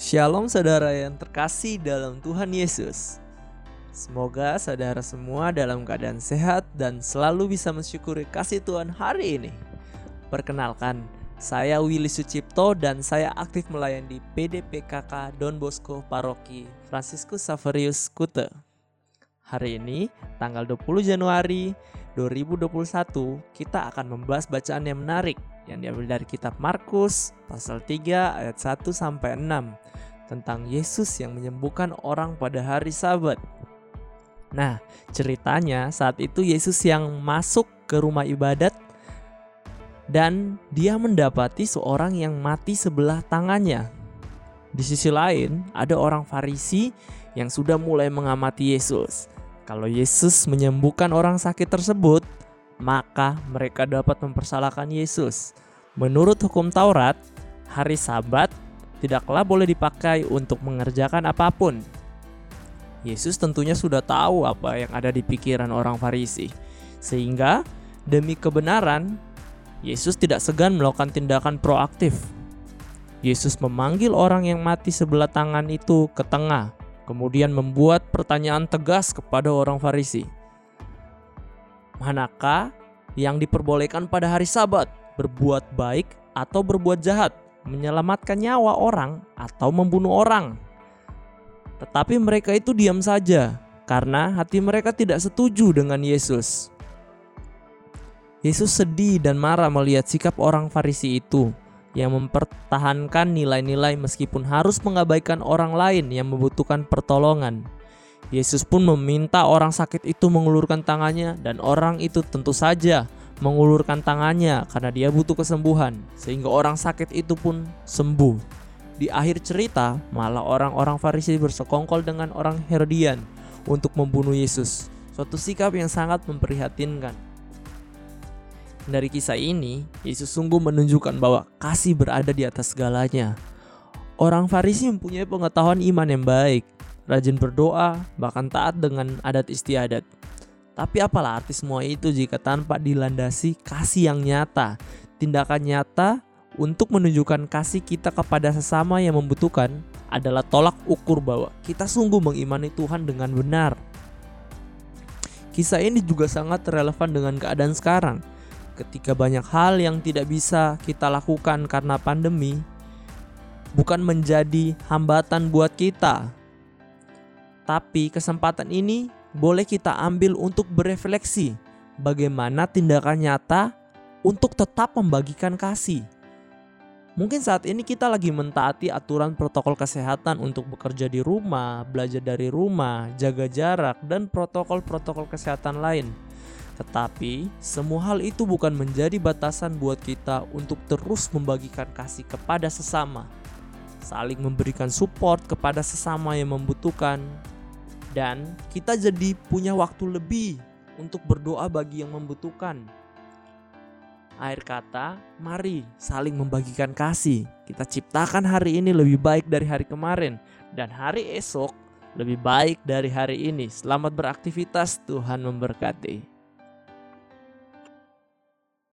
Shalom saudara yang terkasih dalam Tuhan Yesus. Semoga saudara semua dalam keadaan sehat dan selalu bisa mensyukuri kasih Tuhan hari ini. Perkenalkan, saya Willy Sucipto dan saya aktif melayani di PDPKK Don Bosco Paroki Franciscus Saverius Kute. Hari ini, tanggal 20 Januari 2021, kita akan membahas bacaan yang menarik yang diambil dari kitab Markus pasal 3 ayat 1 sampai 6 tentang Yesus yang menyembuhkan orang pada hari Sabat. Nah, ceritanya saat itu Yesus yang masuk ke rumah ibadat dan dia mendapati seorang yang mati sebelah tangannya. Di sisi lain, ada orang Farisi yang sudah mulai mengamati Yesus. Kalau Yesus menyembuhkan orang sakit tersebut, maka mereka dapat mempersalahkan Yesus. Menurut hukum Taurat, hari Sabat tidaklah boleh dipakai untuk mengerjakan apa pun. Yesus tentunya sudah tahu apa yang ada di pikiran orang Farisi, sehingga demi kebenaran, Yesus tidak segan melakukan tindakan proaktif. Yesus memanggil orang yang mati sebelah tangan itu ke tengah kemudian membuat pertanyaan tegas kepada orang Farisi. Manakah yang diperbolehkan pada hari Sabat, berbuat baik atau berbuat jahat, menyelamatkan nyawa orang atau membunuh orang? Tetapi mereka itu diam saja karena hati mereka tidak setuju dengan Yesus. Yesus sedih dan marah melihat sikap orang Farisi itu yang mempertahankan nilai-nilai meskipun harus mengabaikan orang lain yang membutuhkan pertolongan. Yesus pun meminta orang sakit itu mengulurkan tangannya dan orang itu tentu saja mengulurkan tangannya karena dia butuh kesembuhan sehingga orang sakit itu pun sembuh. Di akhir cerita, malah orang-orang Farisi bersekongkol dengan orang Herodian untuk membunuh Yesus. Suatu sikap yang sangat memprihatinkan. Dari kisah ini, Yesus sungguh menunjukkan bahwa kasih berada di atas segalanya. Orang Farisi mempunyai pengetahuan iman yang baik, rajin berdoa, bahkan taat dengan adat istiadat. Tapi apalah arti semua itu jika tanpa dilandasi kasih yang nyata, tindakan nyata untuk menunjukkan kasih kita kepada sesama yang membutuhkan adalah tolak ukur bahwa kita sungguh mengimani Tuhan dengan benar. Kisah ini juga sangat relevan dengan keadaan sekarang ketika banyak hal yang tidak bisa kita lakukan karena pandemi bukan menjadi hambatan buat kita. Tapi kesempatan ini boleh kita ambil untuk berefleksi bagaimana tindakan nyata untuk tetap membagikan kasih. Mungkin saat ini kita lagi mentaati aturan protokol kesehatan untuk bekerja di rumah, belajar dari rumah, jaga jarak, dan protokol-protokol kesehatan lain. Tetapi semua hal itu bukan menjadi batasan buat kita untuk terus membagikan kasih kepada sesama, saling memberikan support kepada sesama yang membutuhkan, dan kita jadi punya waktu lebih untuk berdoa bagi yang membutuhkan. Akhir kata, mari saling membagikan kasih. Kita ciptakan hari ini lebih baik dari hari kemarin, dan hari esok lebih baik dari hari ini. Selamat beraktivitas, Tuhan memberkati.